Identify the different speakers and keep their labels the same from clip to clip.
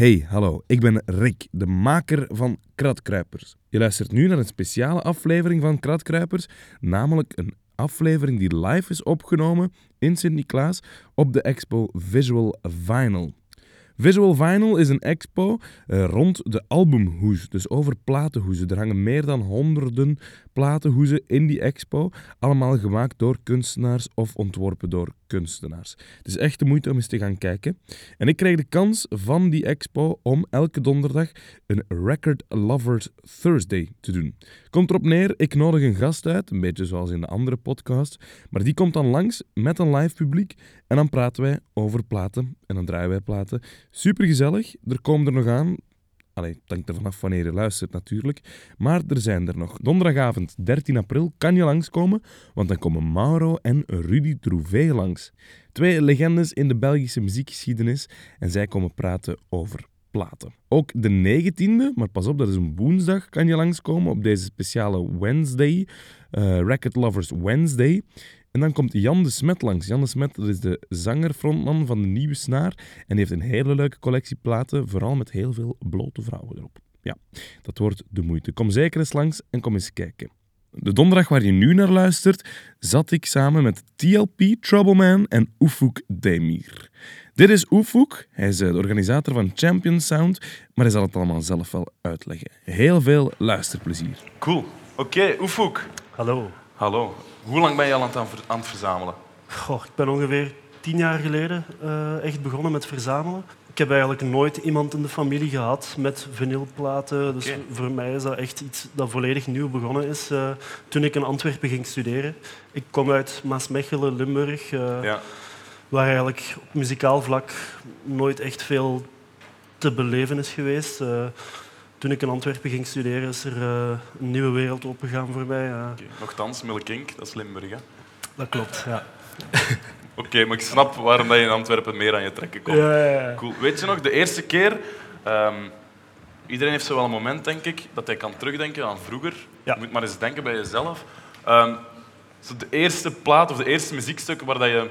Speaker 1: Hey, hallo. Ik ben Rick, de maker van Kratkruipers. Je luistert nu naar een speciale aflevering van Kratkruipers, namelijk een aflevering die live is opgenomen in Sint-Niklaas op de expo Visual Vinyl. Visual Vinyl is een expo uh, rond de albumhoes, dus over platenhoezen. Er hangen meer dan honderden platenhoezen in die expo, allemaal gemaakt door kunstenaars of ontworpen door kunstenaars. Het is echt de moeite om eens te gaan kijken. En ik krijg de kans van die expo om elke donderdag een Record Lovers Thursday te doen. Komt erop neer, ik nodig een gast uit, een beetje zoals in de andere podcast, maar die komt dan langs met een live publiek en dan praten wij over platen en dan draaien wij platen. Super gezellig, er komen er nog aan Allee, het hangt er vanaf wanneer je luistert natuurlijk. Maar er zijn er nog. Donderdagavond 13 april kan je langskomen, want dan komen Mauro en Rudy Trouvé langs. Twee legendes in de Belgische muziekgeschiedenis en zij komen praten over platen. Ook de 19e, maar pas op, dat is een woensdag, kan je langskomen op deze speciale Wednesday, uh, Record Lovers Wednesday. En dan komt Jan de Smet langs. Jan de Smet dat is de zanger-frontman van de Nieuwe Snaar. En die heeft een hele leuke collectie platen, vooral met heel veel blote vrouwen erop. Ja, dat wordt de moeite. Kom zeker eens langs en kom eens kijken. De donderdag waar je nu naar luistert, zat ik samen met TLP, Troubleman en Ufuk Demir. Dit is Ufuk, hij is eh, de organisator van Champion Sound, maar hij zal het allemaal zelf wel uitleggen. Heel veel luisterplezier.
Speaker 2: Cool. Oké, okay,
Speaker 3: Hallo.
Speaker 2: Hallo. Hoe lang ben je al aan het, aan het verzamelen?
Speaker 3: Goh, ik ben ongeveer tien jaar geleden uh, echt begonnen met verzamelen. Ik heb eigenlijk nooit iemand in de familie gehad met vinylplaten. Dus voor mij is dat echt iets dat volledig nieuw begonnen is uh, toen ik in Antwerpen ging studeren. Ik kom uit Maasmechelen, Limburg, uh, ja. waar eigenlijk op muzikaal vlak nooit echt veel te beleven is geweest toen ik in Antwerpen ging studeren, is er uh, een nieuwe wereld opengegaan voor mij. Ja.
Speaker 2: Okay. Nochtans, Milkink, dat is Limburg, hè?
Speaker 3: Dat klopt, ja.
Speaker 2: Oké, maar ik snap waarom dat je in Antwerpen meer aan je trekken komt.
Speaker 3: Ja, ja, ja.
Speaker 2: Cool. Weet je nog, de eerste keer... Um, iedereen heeft zo wel een moment, denk ik, dat hij kan terugdenken aan vroeger. Je moet maar eens denken bij jezelf. Um, zo de eerste plaat of de eerste muziekstuk waar dat je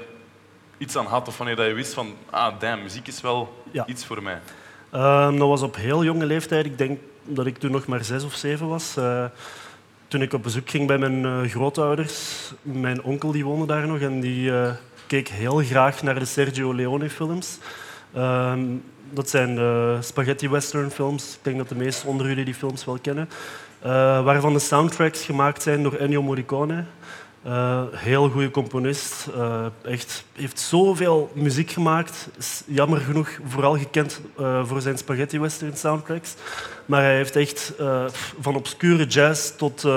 Speaker 2: iets aan had, of wanneer dat je wist van, ah, damn, muziek is wel iets voor mij.
Speaker 3: Um, dat was op heel jonge leeftijd. Ik denk dat ik toen nog maar zes of zeven was. Uh, toen ik op bezoek ging bij mijn uh, grootouders. Mijn onkel die woonde daar nog en die uh, keek heel graag naar de Sergio Leone films. Um, dat zijn de spaghetti western films. Ik denk dat de meesten onder jullie die films wel kennen. waarvan de soundtracks gemaakt zijn door Ennio Morricone. Uh, heel goede componist. Uh, echt, heeft zoveel muziek gemaakt. Is jammer genoeg vooral gekend uh, voor zijn spaghetti western soundtracks. Maar hij heeft echt van obscure jazz tot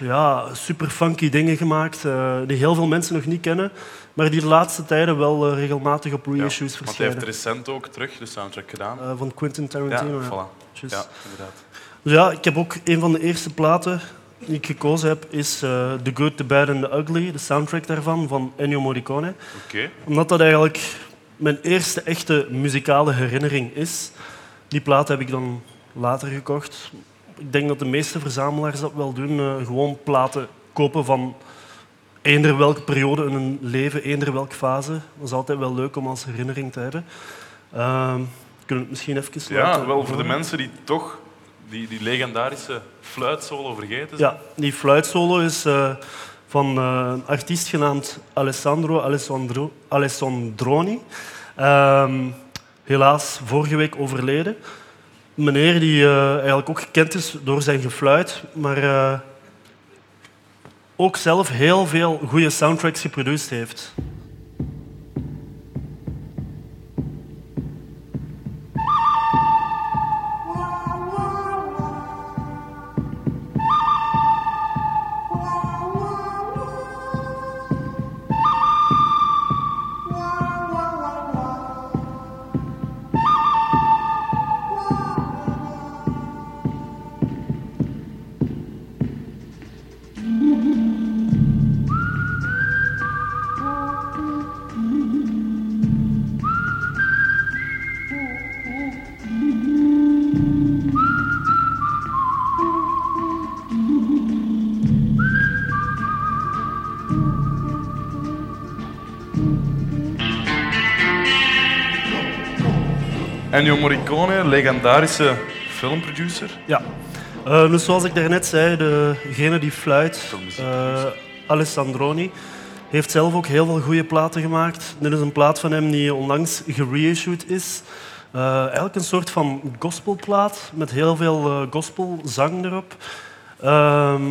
Speaker 3: ja, super funky dingen gemaakt die heel veel mensen nog niet kennen. Maar die de laatste tijden wel regelmatig op reissues ja, verschijnen.
Speaker 2: Want hij heeft recent ook terug de soundtrack gedaan.
Speaker 3: van Quentin Tarantino.
Speaker 2: Ja, voilà. ja inderdaad.
Speaker 3: Dus ja, ik heb ook een van de eerste platen die ik gekozen heb, is uh, The Good, The Bad and The Ugly, de soundtrack daarvan, van Ennio Morricone.
Speaker 2: Okay.
Speaker 3: Omdat dat eigenlijk mijn eerste echte muzikale herinnering is. Die plaat heb ik dan later gekocht. Ik denk dat de meeste verzamelaars dat wel doen. Uh, gewoon platen kopen van eender welke periode in hun leven, eender welke fase. Dat is altijd wel leuk om als herinnering te hebben. Uh, kunnen we het misschien even
Speaker 2: laten... Ja, wel voor de mensen die toch die, die legendarische fluitsolo vergeten
Speaker 3: Ja, die fluitsolo is uh, van uh, een artiest genaamd Alessandro Alessandro, Alessandroni. Um, helaas vorige week overleden. Een meneer die uh, eigenlijk ook gekend is door zijn gefluit, maar ook zelf heel veel goede soundtracks geproduceerd heeft.
Speaker 1: Ennio Morricone, legendarische filmproducer.
Speaker 3: Ja. Uh, dus zoals ik daarnet zei, degene die fluit, uh, Alessandroni, heeft zelf ook heel veel goede platen gemaakt. Dit is een plaat van hem die onlangs gereissued is. Uh, eigenlijk een soort van gospelplaat met heel veel gospelzang erop. Ehm,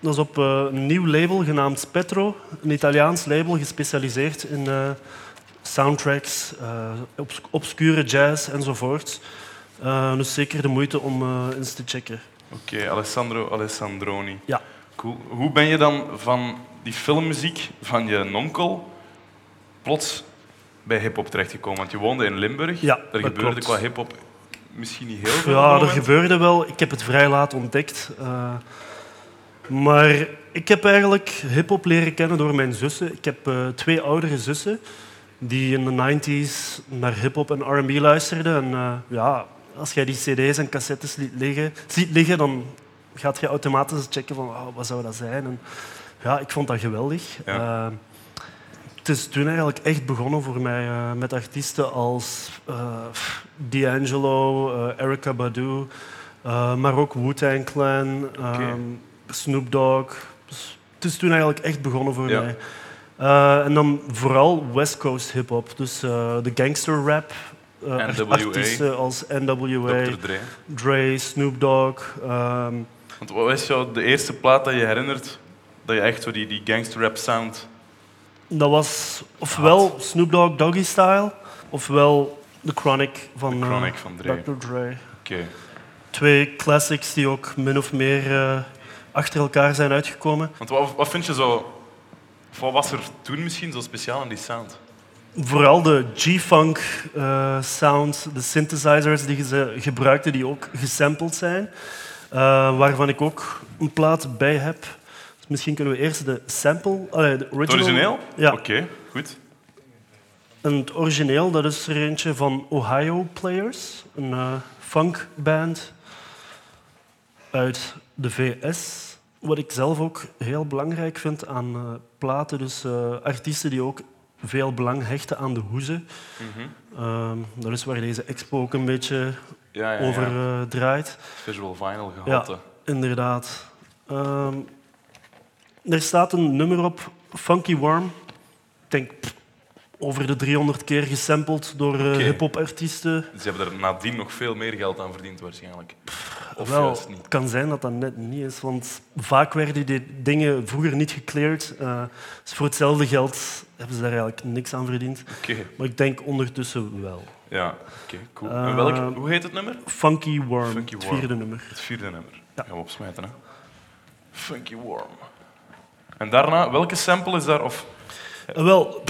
Speaker 3: dat is op een nieuw label genaamd Petro, een Italiaans label gespecialiseerd in soundtracks, obscure jazz enzovoort. dus zeker de moeite om eens te checken.
Speaker 1: Oké, Alessandro Alessandroni.
Speaker 3: Ja.
Speaker 1: Cool. Hoe ben je dan van die filmmuziek van je nonkel plots bij hip-hop terechtgekomen? Want je woonde in Limburg.
Speaker 3: Ja,
Speaker 1: er gebeurde
Speaker 3: klopt.
Speaker 1: qua hip-hop misschien niet heel veel.
Speaker 3: Ja, er gebeurde wel. Ik heb het vrij laat ontdekt. Uh, maar ik heb eigenlijk hip-hop leren kennen door mijn zussen. Ik heb uh, twee oudere zussen die in de 90s naar hip-hop en RB luisterden. En uh, ja, als jij die cd's en cassettes ziet liggen, ziet liggen dan gaat je automatisch checken van oh, wat zou dat zijn. En, ja, ik vond dat geweldig. Uh, het is toen eigenlijk echt begonnen voor mij uh, met artiesten als D'Angelo, Erykah Badu, maar ook Wu-Tang Clan, okay. um, Snoop Dogg. Dus het is toen eigenlijk echt begonnen voor
Speaker 1: ja.
Speaker 3: mij. En dan vooral West Coast hip-hop, dus de gangster rap, uh, artiesten als NWA,
Speaker 1: Dre.
Speaker 3: Dre. Snoop Dogg. Um,
Speaker 1: Want wat is jou de eerste plaat dat je herinnert dat je echt zo die, die gangster rap sound...
Speaker 3: Dat was ofwel had. Snoop Dogg Doggy Style, ofwel The Chronic van,
Speaker 1: The Chronic van Dre.
Speaker 3: Dr. Dre.
Speaker 1: Okay.
Speaker 3: Twee classics die ook min of meer achter elkaar zijn uitgekomen.
Speaker 1: Want wat, wat vind je zo... Wat was er toen misschien zo speciaal aan die sound?
Speaker 3: Vooral de G-funk uh, sound, de synthesizers die ze gebruikten, die ook gesampled zijn. Uh, waarvan ik ook een plaat bij heb. Dus misschien kunnen we eerst de sample... Uh, de original,
Speaker 1: het origineel?
Speaker 3: Ja.
Speaker 1: Oké, okay, goed.
Speaker 3: En het origineel dat is er eentje van Ohio Players, een uh, funkband uit de VS. Wat ik zelf ook heel belangrijk vind aan platen, dus artiesten die ook veel belang hechten aan de hoeze.
Speaker 1: Mm
Speaker 3: -hmm. uh, dat is waar deze expo ook een beetje
Speaker 1: ja, ja,
Speaker 3: over
Speaker 1: ja.
Speaker 3: uh, draait.
Speaker 1: Visual vinyl gehalte.
Speaker 3: Ja, inderdaad. Uh, er staat een nummer op, Funky Worm. Ik denk pff, over de 300 keer gesampled door uh,
Speaker 1: Oké.
Speaker 3: hip-hop artiesten.
Speaker 1: Ze hebben er nadien nog veel meer geld aan verdiend waarschijnlijk. Of
Speaker 3: Wel,
Speaker 1: juist niet.
Speaker 3: het kan zijn dat dat net niet is, want vaak werden die dingen vroeger niet gecleared. Uh, dus voor hetzelfde geld hebben ze daar eigenlijk niks aan verdiend.
Speaker 1: Oké.
Speaker 3: Maar ik denk ondertussen wel.
Speaker 1: Ja, oké, cool.
Speaker 3: Uh,
Speaker 1: en welk, hoe heet het nummer?
Speaker 3: Funky Worm,
Speaker 1: Funky
Speaker 3: het
Speaker 1: Worm.
Speaker 3: vierde nummer.
Speaker 1: Het vierde nummer.
Speaker 3: Ja.
Speaker 1: Gaan we opsmijten, hè. Funky Worm. En daarna, welke sample is daar? Of...
Speaker 3: Wel,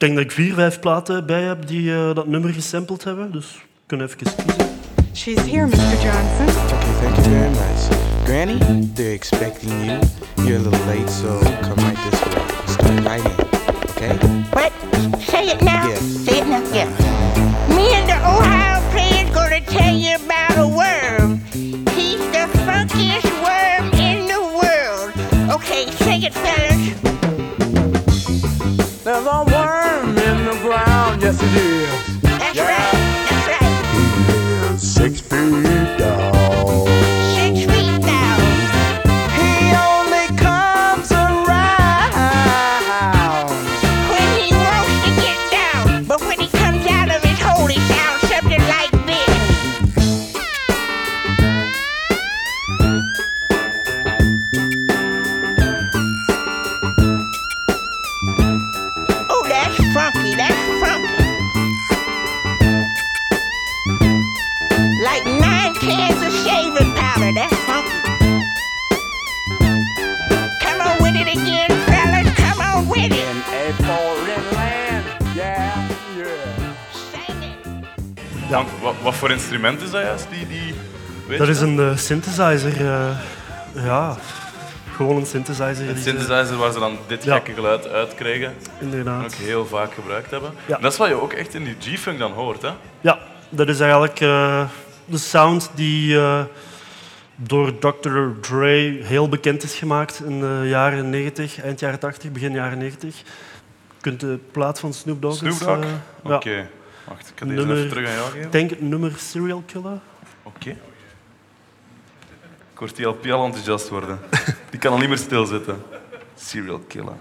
Speaker 3: denk dat ik vier, vijf platen bij heb die uh, dat nummer gesampled hebben. Dus we kunnen even kiezen.
Speaker 4: She's here, Mr. Johnson.
Speaker 5: Okay, thank you very much. Granny, they're expecting you. You're a little late, so come right this way. Start right in, okay?
Speaker 6: What? Say it now.
Speaker 5: Yeah.
Speaker 6: Say it now. Yeah. Me and the Ohio player's gonna tell you about a worm. He's the funkiest worm in the world. Okay, sing it, fellas.
Speaker 7: There's a yes it is.
Speaker 6: That's
Speaker 7: is
Speaker 1: dat juist? Die, die, weet
Speaker 3: Dat
Speaker 1: je
Speaker 3: is een uh, synthesizer. Uh, ja, gewoon een synthesizer.
Speaker 1: Een
Speaker 3: ze-
Speaker 1: synthesizer waar ze dan dit
Speaker 3: Ja.
Speaker 1: gekke geluid uitkregen. En
Speaker 3: Inderdaad.
Speaker 1: ook heel vaak gebruikt hebben.
Speaker 3: Ja.
Speaker 1: Dat is wat je ook echt in die G-Funk dan hoort, hè?
Speaker 3: Ja, dat is eigenlijk uh, de sound die uh, door Dr. Dre heel bekend is gemaakt in de jaren 90, eind jaren 80, begin jaren 90. Je kunt de plaat van Snoop Dogg
Speaker 1: Snoop Dogg?
Speaker 3: uh,
Speaker 1: Oké.
Speaker 3: ja,
Speaker 1: Wacht, ik ga deze
Speaker 3: Nummer-
Speaker 1: even terug aan jou geven.
Speaker 3: denk nummer Serial Killer.
Speaker 1: Oké. Ik word die LP al enthousiast worden. Die kan al niet meer stilzitten. Serial killer.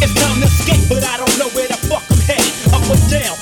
Speaker 8: It's time to escape, but I don't know where the fuck I'm headed. Up or down,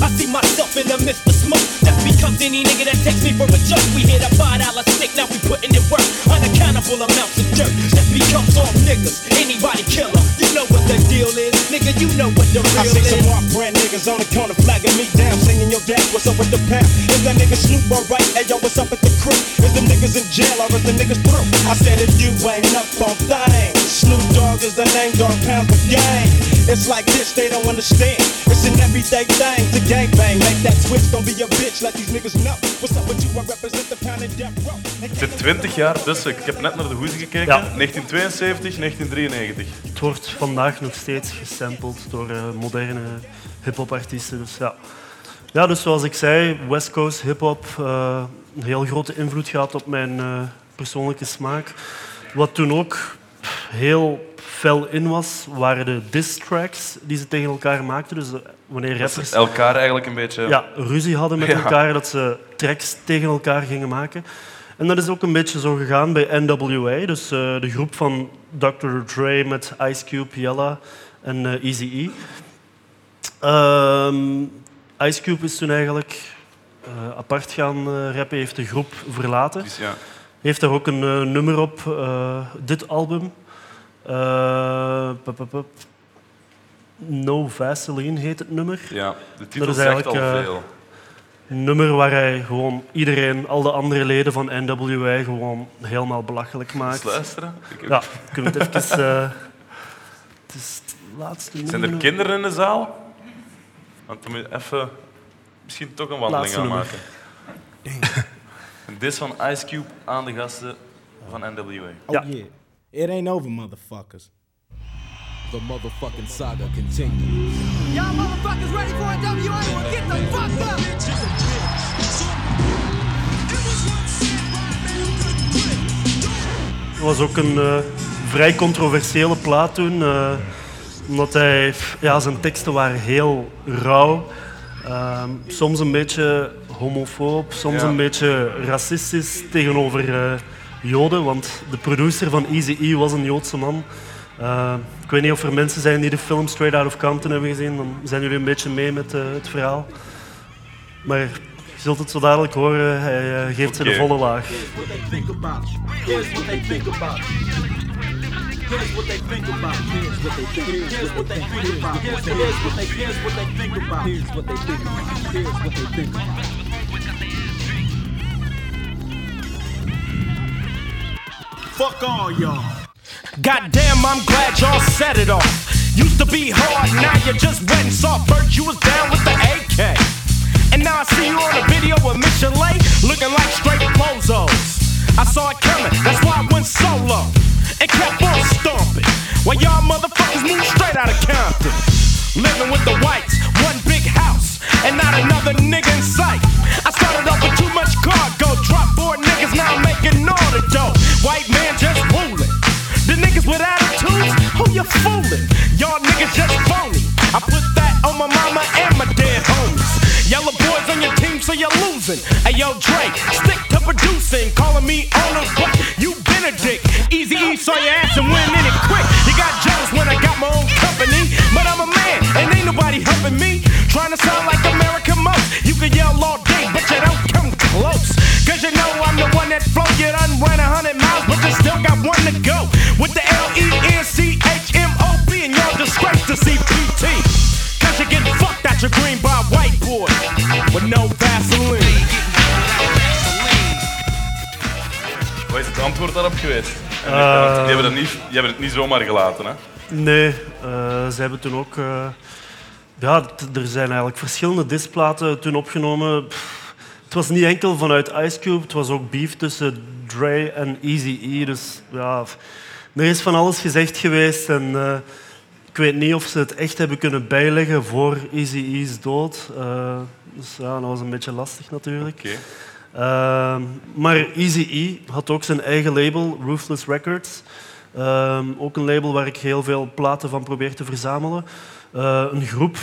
Speaker 8: I see myself in the midst of smoke. That's because any nigga that takes me for a joke. We hit a five dollar stick, now we putting in work. Unaccountable amounts of dirt. That becomes all niggas. Anybody killer. You know what the deal is. Nigga, you know what the
Speaker 9: I
Speaker 8: real
Speaker 9: see
Speaker 8: is.
Speaker 9: some rock brand niggas on the corner flagging me down, singing your dad, what's up with the pound? Is that nigga Snoop alright? Hey yo, what's up at the crew? Is the niggas in jail or is the niggas through? I said if you ain't up on things, Snoop Dogg is the name, dog pound the gang. It's like this, they don't understand. It's an everyday thing to gang bang. Make that switch, don't be a bitch, let these niggas know. What's up with you? I represent the pound and death row.
Speaker 1: Het zit 20 jaar tussen. Ik heb net naar de hoes gekeken.
Speaker 3: Ja.
Speaker 1: 1972, 1993.
Speaker 3: Het wordt vandaag nog steeds gesampled door eh, moderne hip-hop artiesten. Dus ja. ja, dus zoals ik zei, West Coast hip-hop, eh, een heel grote invloed gehad op mijn eh, persoonlijke smaak. Wat toen ook heel fel in was, waren de diss tracks die ze tegen elkaar maakten. Dus eh, wanneer rappers
Speaker 1: elkaar eigenlijk een beetje...
Speaker 3: ja, ruzie hadden met
Speaker 1: Ja.
Speaker 3: elkaar, dat ze tracks tegen elkaar gingen maken. En dat is ook een beetje zo gegaan bij NWA, dus eh, de groep van Dr. Dre met Ice Cube, Yella en eh Eazy-E. Ehm, Ice Cube is toen eigenlijk apart gaan rappen, heeft de groep verlaten.
Speaker 1: Dus ja.
Speaker 3: Heeft daar ook een nummer op, dit album. Eh, pup, pup, pup. No Vaseline heet het nummer.
Speaker 1: ja, de titel
Speaker 3: is
Speaker 1: zegt al
Speaker 3: eigenlijk, eh,
Speaker 1: veel.
Speaker 3: Een nummer waar hij gewoon iedereen, al de andere leden van NWA, gewoon helemaal belachelijk
Speaker 1: Eens
Speaker 3: maakt.
Speaker 1: luisteren. Ik heb-
Speaker 3: Ja, kunnen we het even... eh, het is het laatste
Speaker 1: Zijn
Speaker 3: nummer.
Speaker 1: er kinderen in de zaal? Want dan moet je even... Misschien toch een wandeling
Speaker 3: Laatste
Speaker 1: aan maken. En dit is van Ice Cube aan de gasten van NWA.
Speaker 10: Oh
Speaker 3: Ja.
Speaker 10: It ain't over, motherfuckers.
Speaker 11: The motherfucking saga continues.
Speaker 8: Y'all motherfuckers ready for a WA? Well, get the fuck up!
Speaker 3: Het was ook een eh, vrij controversiële plaat toen. eh, omdat hij, ja, zijn teksten waren heel rauw. Ehm, soms een beetje homofoob, soms
Speaker 1: Ja.
Speaker 3: een beetje racistisch tegenover eh, Joden. Want de producer van Easy-E was een Joodse man. Eh, ik weet niet of er mensen zijn die de film Straight Out of Compton hebben gezien. Dan zijn jullie een beetje mee met eh, het verhaal. Maar je zult het zo dadelijk horen. Hij eh, geeft ze de volle laag.
Speaker 9: what they think about you. Here's what they think about. Here's what they think. Here's what they think. Here's what they think about. Here's what they. Here's what they think about. Here's what they think about. Here's what they think about Fuck all y'all.
Speaker 8: Goddamn, I'm glad y'all set it off. Used to be hard, now you're just wet and soft. First you was down with the AK. And now I see you on a video with Lay, looking like straight bozos. I saw it coming, that's why I went solo. And kept on stomping. While y'all motherfuckers moved fooling? Y'all niggas just phony. I put that on my mama and my dead homies. Yellow boys on your team, so you're losing. Hey yo, Dre, stick to producing, calling me on owner, but you been a dick. Easy E saw your ass and went in it quick. You got jealous when I got my own company, but I'm a man and ain't nobody helping me. Trying to sound like American
Speaker 1: antwoord daarop geweest? En
Speaker 3: Eh,
Speaker 1: die, hebben dat niet, die hebben het niet zomaar gelaten, hè?
Speaker 3: Nee, eh, ze hebben toen ook... eh, ja, er zijn eigenlijk verschillende displaten toen opgenomen. Pff, het was niet enkel vanuit Ice Cube, het was ook beef tussen Dre en Eazy-E. Dus ja, er is van alles gezegd geweest. En, ik weet niet of ze het echt hebben kunnen bijleggen voor Eazy-E's dood. Eh, dus ja, dat was een beetje lastig natuurlijk. Ehm, maar Easy-E had ook zijn eigen label, Ruthless Records. Ehm, ook een label waar ik heel veel platen van probeer te verzamelen. Eh, een groep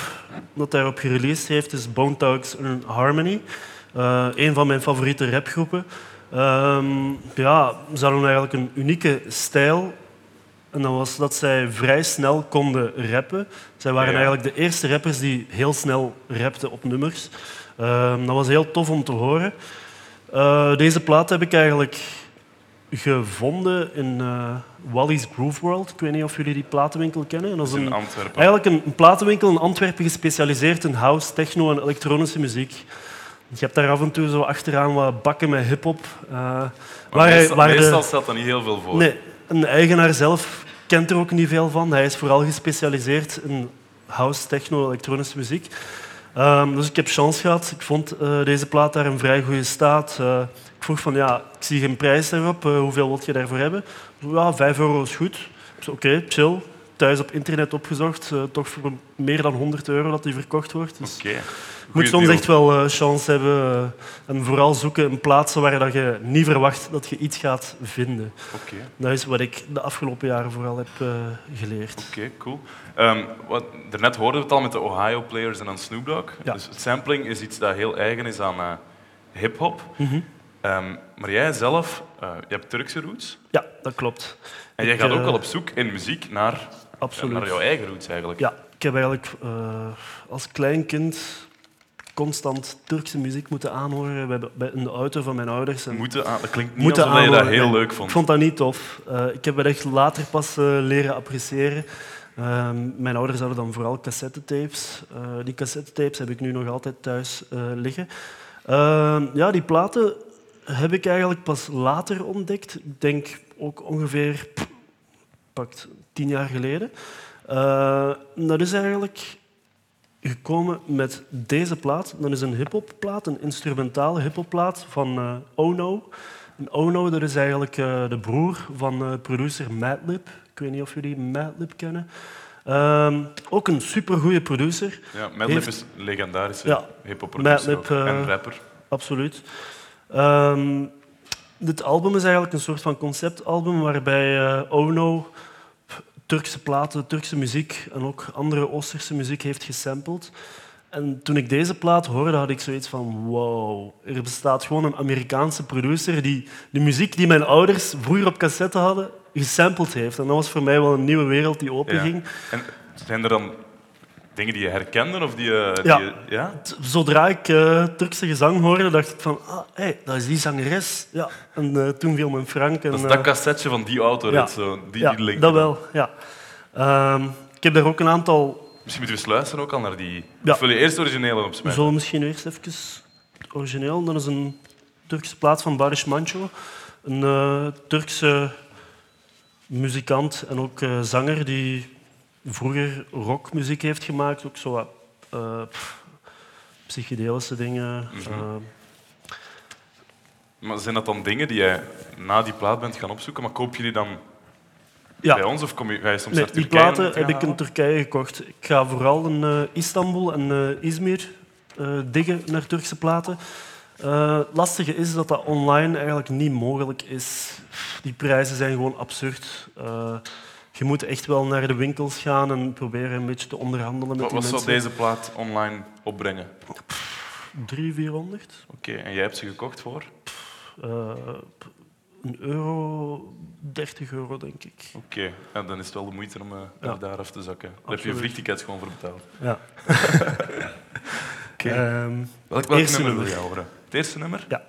Speaker 3: dat daarop gereleased heeft is Bone Thugs and Harmony. Eh, een van mijn favoriete rapgroepen. Ehm, ja, ze hadden eigenlijk een unieke stijl. En dat was dat zij vrij snel konden rappen. Zij waren
Speaker 1: Ja,
Speaker 3: eigenlijk de eerste rappers die heel snel rapten op nummers. Dat was heel tof om te horen. Eh, deze plaat heb ik eigenlijk gevonden in eh, Wally's Groove World. Ik weet niet of jullie die platenwinkel kennen. En dat is
Speaker 1: in
Speaker 3: een,
Speaker 1: Antwerpen.
Speaker 3: Eigenlijk een, een platenwinkel in Antwerpen gespecialiseerd in house, techno en elektronische muziek. Je hebt daar af en toe zo achteraan wat bakken met hip-hop. eh,
Speaker 1: Maar
Speaker 3: waar
Speaker 1: meestal,
Speaker 3: waar de-
Speaker 1: meestal stelt dat niet heel veel voor.
Speaker 3: Nee, een eigenaar zelf kent er ook niet veel van. Hij is vooral gespecialiseerd in house, techno, elektronische muziek. Ehm, dus ik heb chance gehad. Ik vond eh, deze plaat daar in vrij goede staat. Eh, ik vroeg van, ja, ik zie geen prijs daarop. Eh, hoeveel wil je daarvoor hebben? Ja, 5 euro is goed. Oké, chill. Thuis op internet opgezocht. eh, toch voor meer dan 100 euro dat die verkocht wordt. Dus moet soms echt wel eh, chance hebben. eh, en vooral zoeken in plaatsen waar dat je niet verwacht dat je iets gaat vinden. Dat is wat ik de afgelopen jaren vooral heb geleerd.
Speaker 1: Oké, cool. Ehm, wat, daarnet hoorden we het al met de Ohio Players en aan Snoop Dogg.
Speaker 3: Ja.
Speaker 1: Dus sampling is iets dat heel eigen is aan hip-hop.
Speaker 3: Mhm.
Speaker 1: Ehm, maar jij zelf, je hebt Turkse roots.
Speaker 3: Ja, dat klopt.
Speaker 1: En jij gaat ook wel op zoek in muziek naar,
Speaker 3: Absoluut.
Speaker 1: naar jouw eigen roots eigenlijk.
Speaker 3: Ja, ik heb eigenlijk eh, als klein kind constant Turkse muziek moeten aanhoren bij, bij, in de auto van mijn ouders. En
Speaker 1: Moeten aan, dat klinkt niet
Speaker 3: moeten
Speaker 1: alsof je dat
Speaker 3: aanhoren.
Speaker 1: heel leuk vond.
Speaker 3: Ik vond dat niet tof. Eh, ik heb het echt later pas eh, leren appreciëren. Ehm, mijn ouders hadden dan vooral cassettetapes. Die cassettetapes heb ik nu nog altijd thuis liggen. Ehm, ja, die platen heb ik eigenlijk pas later ontdekt. Ik denk ook ongeveer pakt tien jaar geleden. Eh, dat is eigenlijk gekomen met deze plaat. Dat is een hip-hop plaat, een instrumentale hip-hop plaat van eh, Ono. En Ono dat is eigenlijk eh, de broer van producer Madlib. Ik weet niet of jullie Madlib kennen. Ehm, ook een supergoeie producer.
Speaker 1: Ja, Madlib
Speaker 3: Heeft-
Speaker 1: is een legendarische
Speaker 3: Ja,
Speaker 1: hip-hop producer en rapper.
Speaker 3: Absoluut. Ehm, dit album is eigenlijk een soort van conceptalbum waarbij eh, Ono Turkse platen, Turkse muziek en ook andere Oosterse muziek heeft gesampled. En toen ik deze plaat hoorde, had ik zoiets van wow, er bestaat gewoon een Amerikaanse producer die de muziek die mijn ouders vroeger op cassette hadden, gesampled heeft. En dat was voor mij wel een nieuwe wereld die openging.
Speaker 1: En zijn er dan dingen die je herkende? Of die, je- die
Speaker 3: Ja.
Speaker 1: je- ja?
Speaker 3: Zodra ik eh, Turkse gezang hoorde, dacht ik van, ah, hey, dat is die zangeres. Ja. En eh, toen viel mijn Frank. En,
Speaker 1: Dat is
Speaker 3: eh,
Speaker 1: dat cassetje van die auto.
Speaker 3: ja.
Speaker 1: Zo, die,
Speaker 3: ja,
Speaker 1: die
Speaker 3: dat wel. Ja. Ehm, ik heb daar ook een aantal...
Speaker 1: Misschien moeten we eens luisteren ook al naar die...
Speaker 3: Ja.
Speaker 1: Of wil je eerst originele
Speaker 3: We
Speaker 1: opsmijten?
Speaker 3: zullen misschien eerst even het origineel. Dat is een Turkse plaat van Barış Manço. Een eh, Turkse muzikant en ook eh, zanger die vroeger rockmuziek heeft gemaakt. Ook zo wat eh, psychedelische dingen.
Speaker 1: Mhm.
Speaker 3: eh,
Speaker 1: Maar zijn dat dan dingen die jij na die plaat bent gaan opzoeken? Maar koop je die dan
Speaker 3: Ja.
Speaker 1: bij ons? Of kom je, ga je soms
Speaker 3: Nee,
Speaker 1: naar
Speaker 3: die
Speaker 1: Turkije om
Speaker 3: platen
Speaker 1: te
Speaker 3: heb ik in? Turkije gekocht. Ik ga vooral in eh, Istanbul en eh, Izmir eh, diggen naar Turkse platen. Het lastige is dat dat online eigenlijk niet mogelijk is. Die prijzen zijn gewoon absurd. Je moet echt wel naar de winkels gaan en proberen een beetje te onderhandelen met
Speaker 1: Wat,
Speaker 3: die
Speaker 1: wat zou
Speaker 3: mensen.
Speaker 1: deze plaat online opbrengen?
Speaker 3: 300, 400.
Speaker 1: Oké, en jij hebt ze gekocht voor?
Speaker 3: Eh, een euro, 30 euro denk ik.
Speaker 1: Oké, ja, dan is het wel de moeite om
Speaker 3: Ja.
Speaker 1: naar daar af te zakken. Daar heb je
Speaker 3: Absoluut.
Speaker 1: vliegtickets gewoon voor betaald.
Speaker 3: Ja.
Speaker 1: Oké.
Speaker 3: Ehm,
Speaker 1: Welk, welk nummer wil je horen? Het eerste nummer?
Speaker 3: Ja.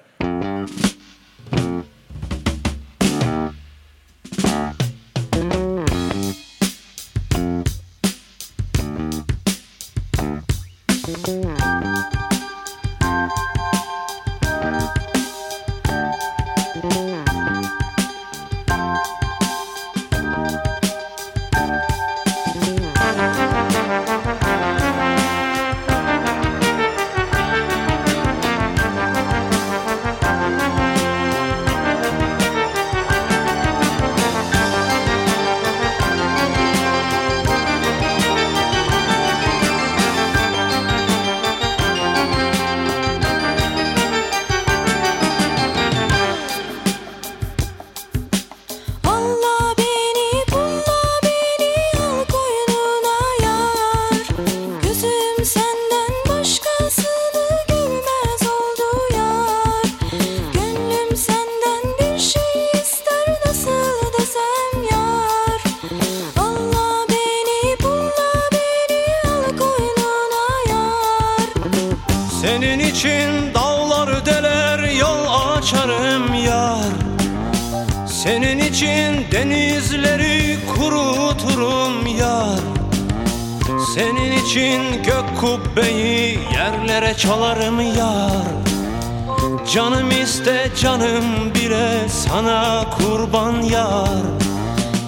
Speaker 12: Çalarım yar Canım iste canım bile sana kurban yar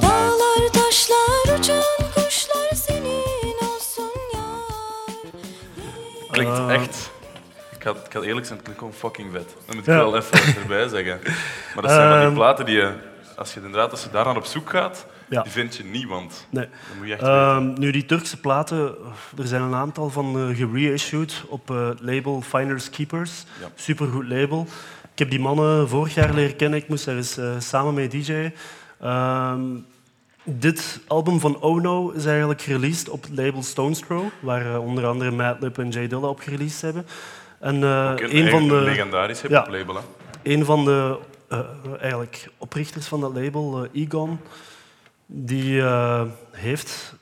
Speaker 13: Dağlar taşlar uçan kuşlar senin olsun yar.
Speaker 1: Klinkt echt. Ik ga, ik ga eerlijk zijn, het klinkt gewoon fucking vet. Dat moet ik
Speaker 3: Ja.
Speaker 1: wel even erbij zeggen. Maar dat zijn van die
Speaker 3: Ehm.
Speaker 1: platen die je, als je inderdaad als je daar naar op zoek gaat,
Speaker 3: Ja.
Speaker 1: die vind je niet, want
Speaker 3: Nee.
Speaker 1: dan moet je echt
Speaker 3: Ehm, nu, die Turkse platen, er zijn een aantal van eh gereissued op het label Finders Keepers.
Speaker 1: Ja.
Speaker 3: Supergoed label. Ik heb die mannen vorig jaar leren kennen. Ik moest daar eens eh, samen mee DJ'en. Ehm, dit album van Ono is eigenlijk gereleased op het label Stones Throw, waar onder andere Madlib en J Dilla op gereleased hebben. En
Speaker 1: Ook een
Speaker 3: van de
Speaker 1: legendarisch hip-hop label. Hè.
Speaker 3: een van de eh, eigenlijk oprichters van dat label, eh, Egon, die eh, heeft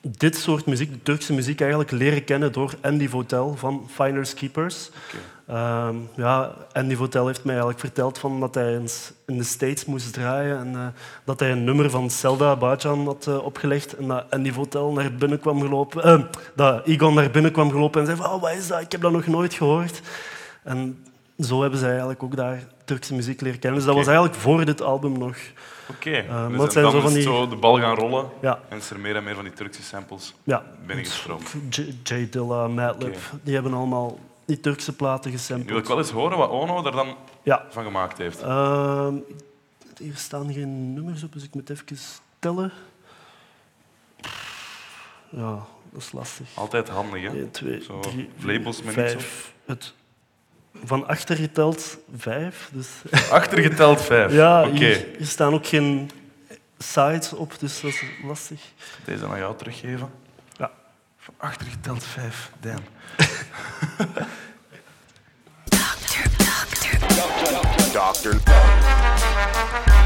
Speaker 3: dit soort muziek, de Turkse muziek, eigenlijk leren kennen door Andy Votel van Finders Keepers. Ehm, ja, Andy Votel heeft mij eigenlijk verteld van dat hij eens in de States moest draaien en dat hij een nummer van Zelda Bajan had opgelegd en dat Andy Votel naar binnen kwam gelopen, dat Egon naar binnen kwam gelopen en zei van, oh, wat is dat? Ik heb dat nog nooit gehoord. En zo hebben ze eigenlijk ook daar Turkse muziek leren kennen. Dus dat was eigenlijk voor dit album nog.
Speaker 1: Oké,
Speaker 3: Eh,
Speaker 1: dus
Speaker 3: zijn
Speaker 1: dan
Speaker 3: zo van
Speaker 1: het
Speaker 3: die...
Speaker 1: zo de bal gaan rollen
Speaker 3: Ja.
Speaker 1: en is er meer en meer van die Turkse samples
Speaker 3: Ja.
Speaker 1: binnengestroomd.
Speaker 3: J, J Dilla, Madlib, die hebben allemaal die Turkse platen
Speaker 1: Nu
Speaker 3: gesampled.
Speaker 1: wil ik wel eens horen wat Ono er dan
Speaker 3: Ja.
Speaker 1: van gemaakt heeft.
Speaker 3: Ehm, hier staan geen nummers op, dus ik moet even tellen. Ja, dat is lastig.
Speaker 1: Altijd handig, hè?
Speaker 3: 1, 2,
Speaker 1: Zo,
Speaker 3: 3,
Speaker 1: labels met niets op.
Speaker 3: 5. Het, van achter geteld vijf. Dus.
Speaker 1: Achtergeteld vijf,
Speaker 3: Ja, hier, hier staan ook geen sites op, dus dat is lastig.
Speaker 1: Deze aan jou teruggeven.
Speaker 3: Ja.
Speaker 1: Van achtergeteld vijf, damn.
Speaker 14: Doctor.
Speaker 3: Hij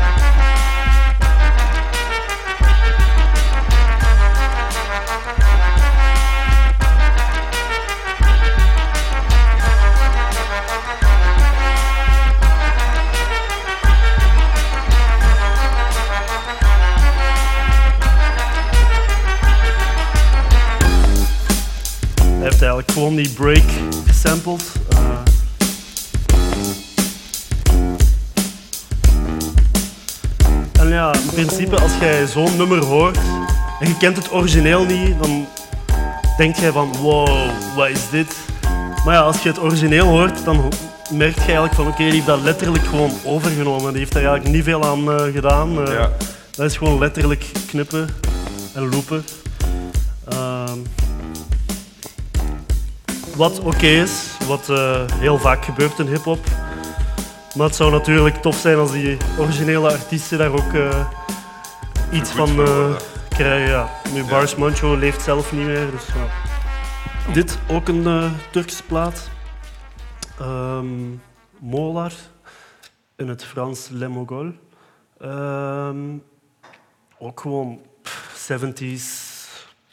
Speaker 3: eigenlijk gewoon die break gesampled. Eh, en ja, in principe, als jij zo'n nummer hoort en je kent het origineel niet, dan denk jij van wow, wat is dit? Maar ja, als je het origineel hoort, dan merk je eigenlijk van oké, die heeft dat letterlijk gewoon overgenomen. Die heeft daar eigenlijk niet veel aan eh, gedaan. Eh,
Speaker 1: Ja.
Speaker 3: Dat is gewoon letterlijk knippen en loopen. Ehm, wat oké is, wat eh, heel vaak gebeurt in hip-hop. Maar het zou natuurlijk tof zijn als die originele artiesten daar ook eh, iets van eh, krijgen. Ja. Nu, Bars Mancho leeft zelf niet meer. Dus, ja. Dit ook een Turkse plaat. Ehm, Molar in het Frans Le Mogol. Ehm, ook gewoon pff, 70s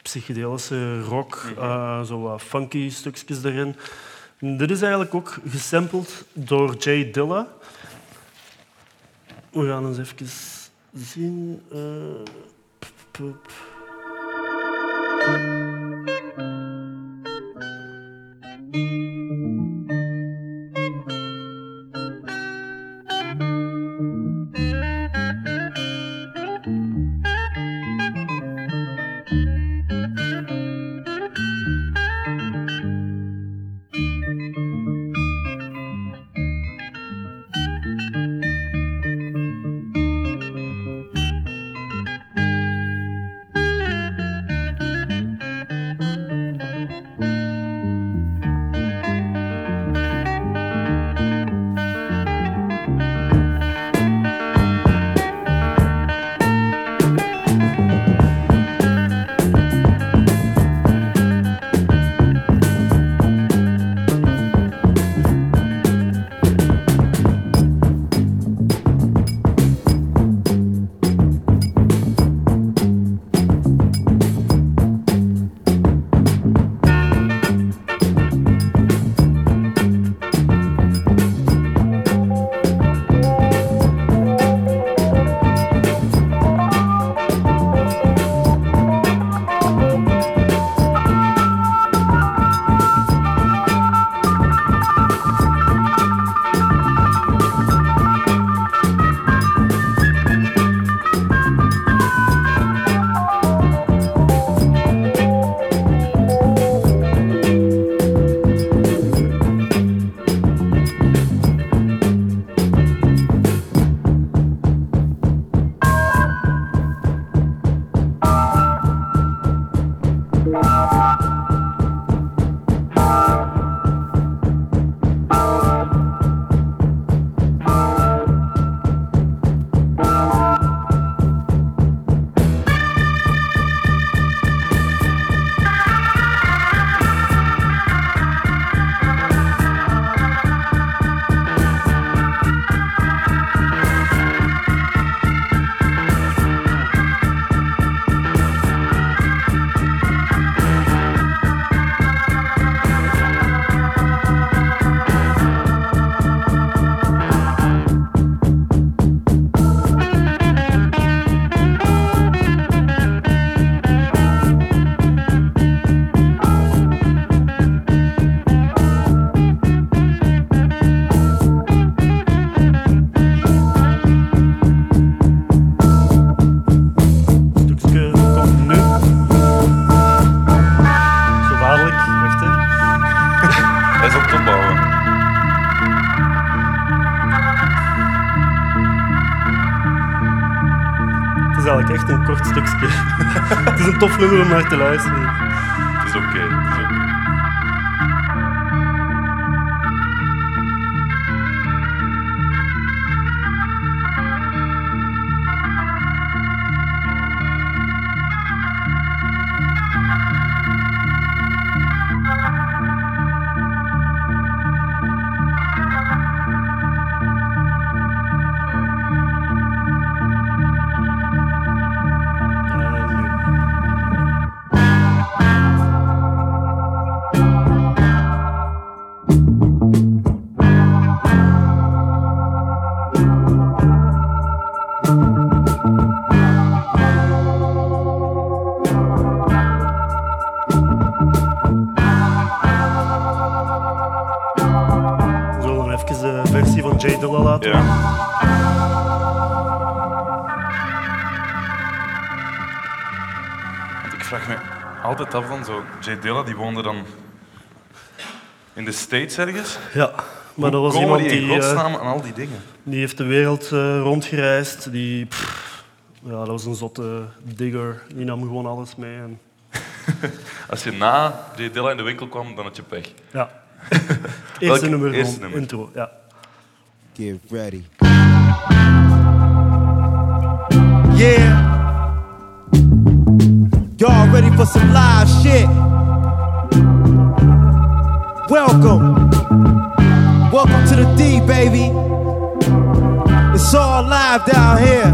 Speaker 3: psychedelische rock, eh, zo wat funky stukjes erin. Dit is eigenlijk ook gesampled door Jay Dilla. We gaan eens even zien. eh, het is een tof nummer om naar
Speaker 1: vraag me altijd af van zo. Jay Dilla die woonde dan in de States ergens.
Speaker 3: Ja, maar dat was iemand
Speaker 1: die
Speaker 3: die...
Speaker 1: in
Speaker 3: eh,
Speaker 1: godsnaam aan al die dingen?
Speaker 3: Die heeft de wereld eh, rondgereisd. Die, pff, ja, dat was een zotte digger. Die nam gewoon alles mee. En,
Speaker 1: Als je na Jay Dilla in de winkel kwam, dan had je pech.
Speaker 3: ja. Eerste nummer,
Speaker 1: eerste
Speaker 3: gewoon,
Speaker 1: nummer?
Speaker 3: intro. Ja.
Speaker 15: Get ready.
Speaker 16: Yeah. Y'all ready for some live shit? Welcome. Welcome to the D, baby. It's all live down here.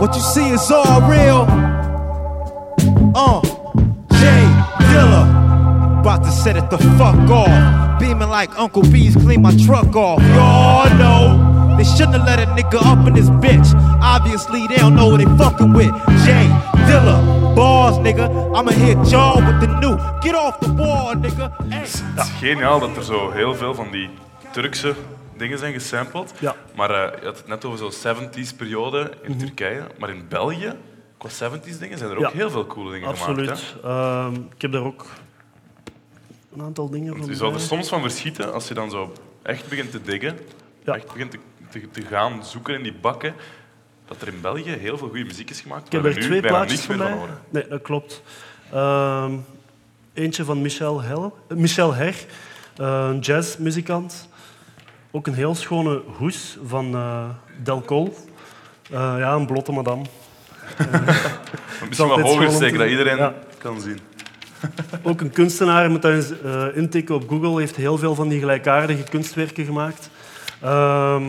Speaker 16: What you see is all real. Uh, Jay Dilla. About to set it the fuck off. Beaming like Uncle B's clean my truck off. Y'all know. They shouldn't have let a nigga up in this bitch. Obviously, they don't know what they fucking with. Jay Dilla. Bars, nigga. I'ma hit y'all with the new. Get off the wall, nigga. Hey.
Speaker 1: Het is geniaal dat er zo heel veel van die Turkse dingen zijn gesampled.
Speaker 3: Ja.
Speaker 1: Maar eh, je had het net over zo'n 70s periode in
Speaker 3: Mhm.
Speaker 1: Turkije. Maar in België, qua 70s dingen, zijn er ook
Speaker 3: Ja.
Speaker 1: heel veel coole dingen
Speaker 3: Absoluut.
Speaker 1: gemaakt.
Speaker 3: Ehm, ik heb daar ook een aantal dingen van.
Speaker 1: Je zou er soms van verschieten als je dan zo echt begint te diggen. Echt begint te, te, te gaan zoeken in die bakken. Dat er in België heel veel goede muziek is gemaakt.
Speaker 3: Ik heb er twee plaatjes van mij. Nee, dat klopt. Ehm, eentje van Michel, eh, Michel Her, eh, een jazzmuzikant. Ook een heel schone hoes van Del Col. Eh, ja, een blotte madame.
Speaker 1: Misschien wel
Speaker 3: altijd
Speaker 1: hoger steken, dat iedereen
Speaker 3: Ja.
Speaker 1: kan zien.
Speaker 3: Ook een kunstenaar, moet dat eens intikken op Google, heeft heel veel van die gelijkaardige kunstwerken gemaakt. Ehm,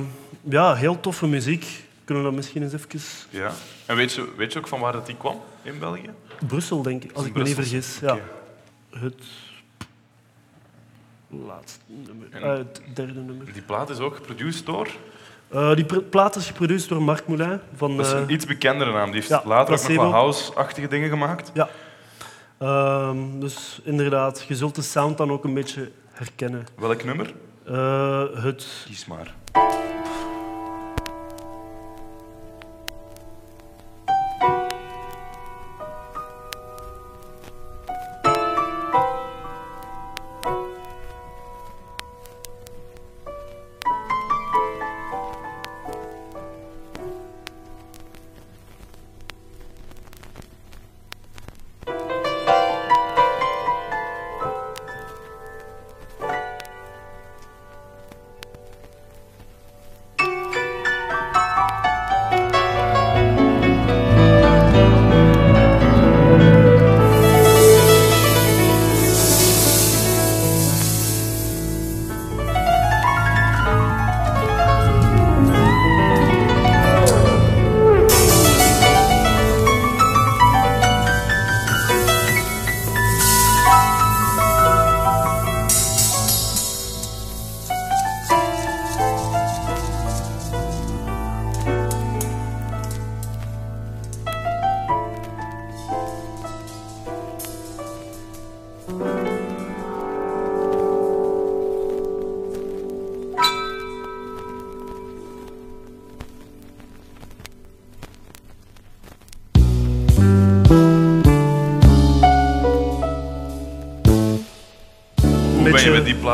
Speaker 3: ja, heel toffe muziek. Kunnen we dat misschien eens even...
Speaker 1: Ja. En weet je, weet je ook van waar dat die kwam in België?
Speaker 3: Brussel, denk ik, als ik me niet vergis. Ja. Het laatste nummer. Eh, het derde nummer.
Speaker 1: Die plaat is ook geproduceerd door...
Speaker 3: Eh, die plaat is geproduceerd door Marc Moulin. Van,
Speaker 1: Dat is
Speaker 3: eh,
Speaker 1: een iets bekendere naam. Die heeft
Speaker 3: ja,
Speaker 1: later ook nog wat house-achtige dingen gemaakt.
Speaker 3: Ja. Ehm, dus inderdaad, je zult de sound dan ook een beetje herkennen.
Speaker 1: Welk nummer?
Speaker 3: Eh, het...
Speaker 1: Kies maar.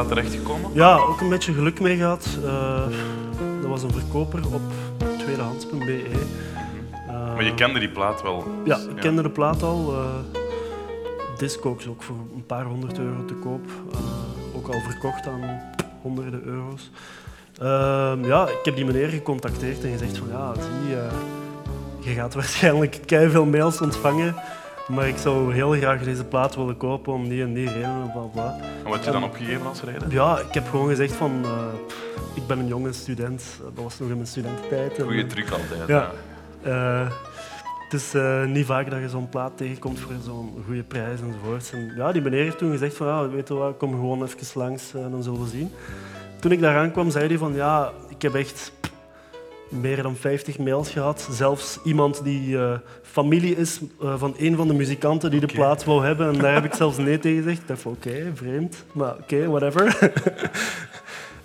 Speaker 1: Terechtgekomen?
Speaker 3: Ja, ook een beetje geluk mee gehad. Eh, dat was een verkoper op tweedehands.be. Uh,
Speaker 1: Maar je kende die plaat wel?
Speaker 3: Ja, ik kende de plaat al. Uh, Discogs ook voor een paar honderd euro te koop. Ook al verkocht aan honderden euro's. Ehm, ja, ik heb die meneer gecontacteerd en gezegd van ja, zie, je gaat waarschijnlijk veel mails ontvangen, maar ik zou heel graag deze plaat willen kopen om die en die reden. Bla, bla.
Speaker 1: En wat heb je dan opgegeven als reden?
Speaker 3: Ja, ik heb gewoon gezegd van uh, ik ben een jonge student. Dat was nog in mijn studententijd.
Speaker 1: Goeie truc altijd.
Speaker 3: Ja. ja. Uh, het is uh, niet vaak dat je zo'n plaat tegenkomt voor zo'n goede prijs enzovoort. En ja, die meneer heeft toen gezegd van ja, weet je wat, kom gewoon even langs, dan zullen we zien. Toen ik daar aankwam, zei hij van ja, ik heb echt meer dan 50 mails gehad. Zelfs iemand die uh, familie is uh, van een van de muzikanten die de okay. plaat wou hebben. En daar heb ik zelfs nee tegen gezegd. Ik dacht van oké, okay, vreemd, maar oké, okay, whatever.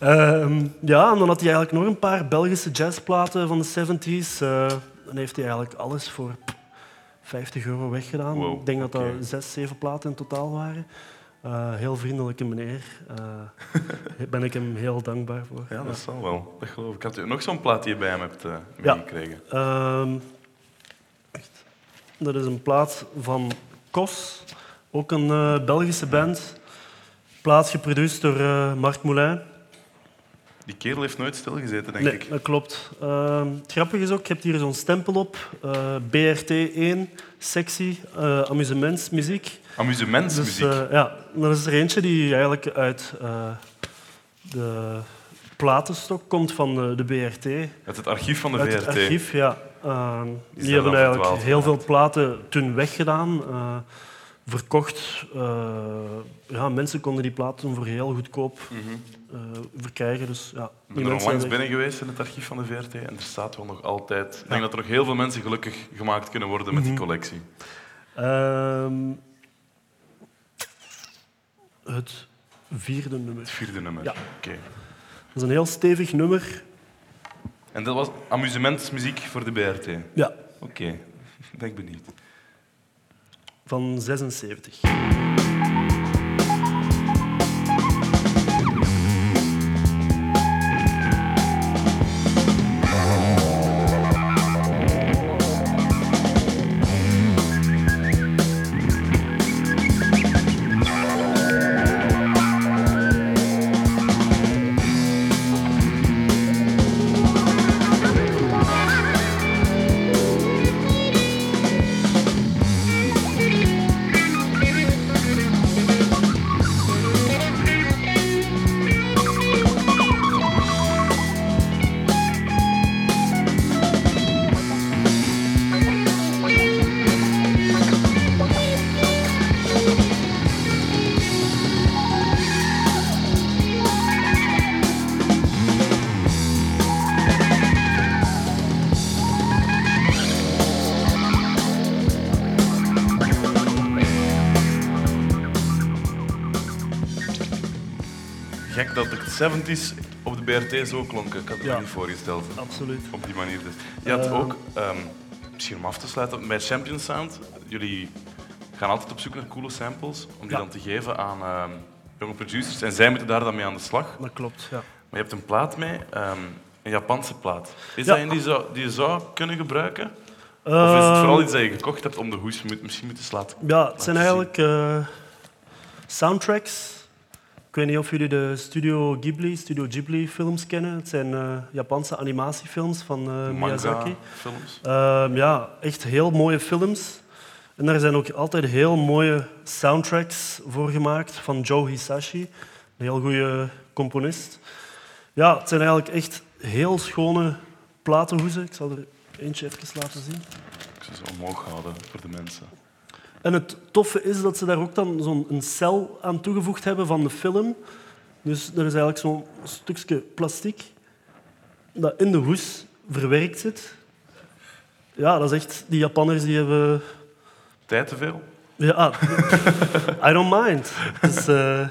Speaker 3: um, ja, en dan had hij eigenlijk nog een paar Belgische jazzplaten van de 70s. Uh, dan heeft hij eigenlijk alles voor 50 euro weggedaan.
Speaker 1: Wow,
Speaker 3: ik denk dat dat zes, zeven platen in totaal waren. Uh, heel vriendelijke meneer. Uh, daar ben ik hem heel dankbaar voor.
Speaker 1: Ja, dat zal wel. Dat geloof ik. Had u nog zo'n plaat die je bij hem hebt uh, meegekregen?
Speaker 3: Ja. Dat is een plaat van Kos, ook een Belgische band. Plaat geproduceerd door Marc Moulin.
Speaker 1: Die kerel heeft nooit stilgezeten, denk
Speaker 3: nee,
Speaker 1: ik.
Speaker 3: dat klopt. Uh, het grappige is ook, je hebt hier zo'n stempel op. Uh, BRT1, sectie, uh, amusementsmuziek.
Speaker 1: Amusementsmuziek?
Speaker 3: Dus, ja, dat is er eentje die eigenlijk uit de platenstok komt van de BRT.
Speaker 1: Uit het archief van de
Speaker 3: uit
Speaker 1: VRT?
Speaker 3: het archief, ja. Die, die hebben eigenlijk heel veel platen toen weggedaan verkocht. Uh, ja, mensen konden die platen voor heel goedkoop uh, verkrijgen. Dus, ja,
Speaker 1: ik ben er onlangs binnen geweest in het archief van de VRT en er staat wel nog altijd... Ik denk dat er nog heel veel mensen gelukkig gemaakt kunnen worden met die collectie.
Speaker 3: Uh, het vierde nummer.
Speaker 1: Het vierde nummer,
Speaker 3: ja.
Speaker 1: oké. Okay.
Speaker 3: Dat is een heel stevig nummer.
Speaker 1: En dat was amusementsmuziek voor de BRT?
Speaker 3: Ja.
Speaker 1: Oké, okay. ben ik benieuwd
Speaker 3: van 76.
Speaker 1: Gek dat de 70s op de BRT zo klonken. Ik had het
Speaker 3: Ja.
Speaker 1: me niet voorgesteld.
Speaker 3: Absoluut.
Speaker 1: Op die manier dus. Je had
Speaker 3: Ehm.
Speaker 1: ook, ehm, misschien om af te sluiten, bij Champion Sound, jullie gaan altijd op zoek naar coole samples om die
Speaker 3: Ja.
Speaker 1: dan te geven aan ehm, jonge producers. En zij moeten daar dan mee aan de slag.
Speaker 3: Dat klopt, ja.
Speaker 1: Maar je hebt een plaat mee, ehm, een Japanse plaat. Is
Speaker 3: Ja.
Speaker 1: dat een die, zou, die je zou kunnen gebruiken? Of is het vooral iets dat je gekocht hebt om de hoes moet, misschien moeten laten?
Speaker 3: Ja, het zijn eigenlijk eh, soundtracks. Ik weet niet of jullie de Studio Ghibli, Studio Ghibli films kennen. Het zijn eh, Japanse animatiefilms van eh, Miyazaki.
Speaker 1: films.
Speaker 3: Ehm, ja, echt heel mooie films. En daar zijn ook altijd heel mooie soundtracks voor gemaakt van Joe Hisashi, een heel goede componist. Ja, het zijn eigenlijk echt heel schone platenhoezen. Ik zal er eentje even laten zien.
Speaker 1: Ik zou ze omhoog houden voor de mensen.
Speaker 3: En het toffe is dat ze daar ook dan zo'n een cel aan toegevoegd hebben van de film. Dus er is eigenlijk zo'n stukje plastic dat in de hoes verwerkt zit. Ja, dat is echt... Die Japanners die hebben...
Speaker 1: Tijd te veel?
Speaker 3: Ja, I don't mind. Het is eh,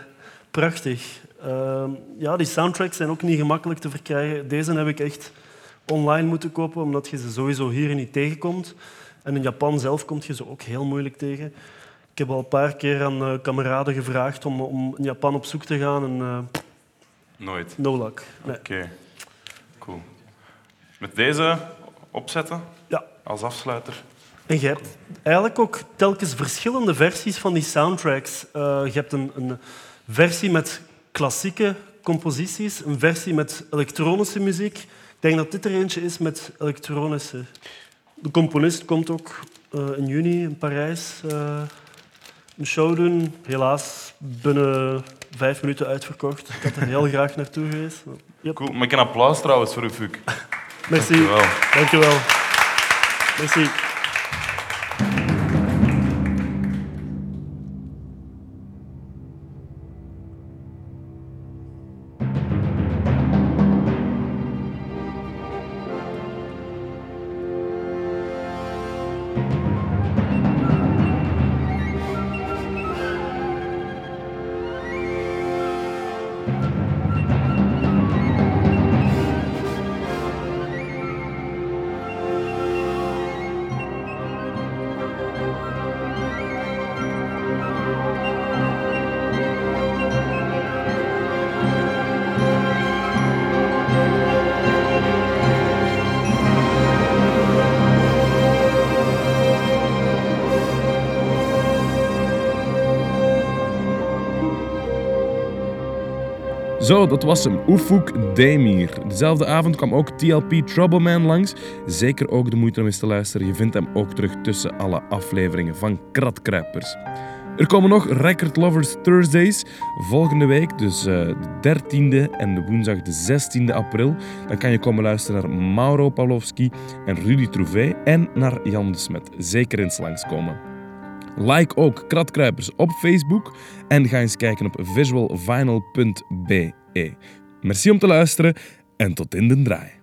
Speaker 3: prachtig. Ehm, ja, die soundtracks zijn ook niet gemakkelijk te verkrijgen. Deze heb ik echt online moeten kopen, omdat je ze sowieso hier niet tegenkomt. En in Japan zelf kom je ze ook heel moeilijk tegen. Ik heb al een paar keer aan eh, kameraden gevraagd om, om in Japan op zoek te gaan. En, eh,
Speaker 1: Nooit.
Speaker 3: no luck. Nee.
Speaker 1: Oké, cool. Met deze
Speaker 17: opzetten
Speaker 3: Ja.
Speaker 17: als afsluiter.
Speaker 3: En je hebt eigenlijk ook telkens verschillende versies van die soundtracks. Eh, je hebt een, een versie met klassieke composities, een versie met elektronische muziek. Ik denk dat dit er eentje is met elektronische. De componist komt ook eh, in juni in Parijs eh, een show doen. Helaas binnen vijf minuten uitverkocht. Ik had er heel graag naartoe geweest. Yep.
Speaker 17: Cool. Ik een applaus trouwens voor u, Fuk?
Speaker 3: Merci.
Speaker 17: Dankjewel.
Speaker 3: Dankjewel. Merci.
Speaker 1: Zo, dat was hem. Oefuk Demir. Dezelfde avond kwam ook TLP Troubleman langs. Zeker ook de moeite om eens te luisteren. Je vindt hem ook terug tussen alle afleveringen van Kratkruipers. Er komen nog Record Lovers Thursdays volgende week, dus eh, de 13e en de woensdag de 16e april. Dan kan je komen luisteren naar Mauro Pawlowski en Rudy Trouvé en naar Jan de Smet. Zeker eens langskomen. Like ook Kratkruipers op Facebook en ga eens kijken op visualvinyl.be. Merci om te luisteren en tot in de draai.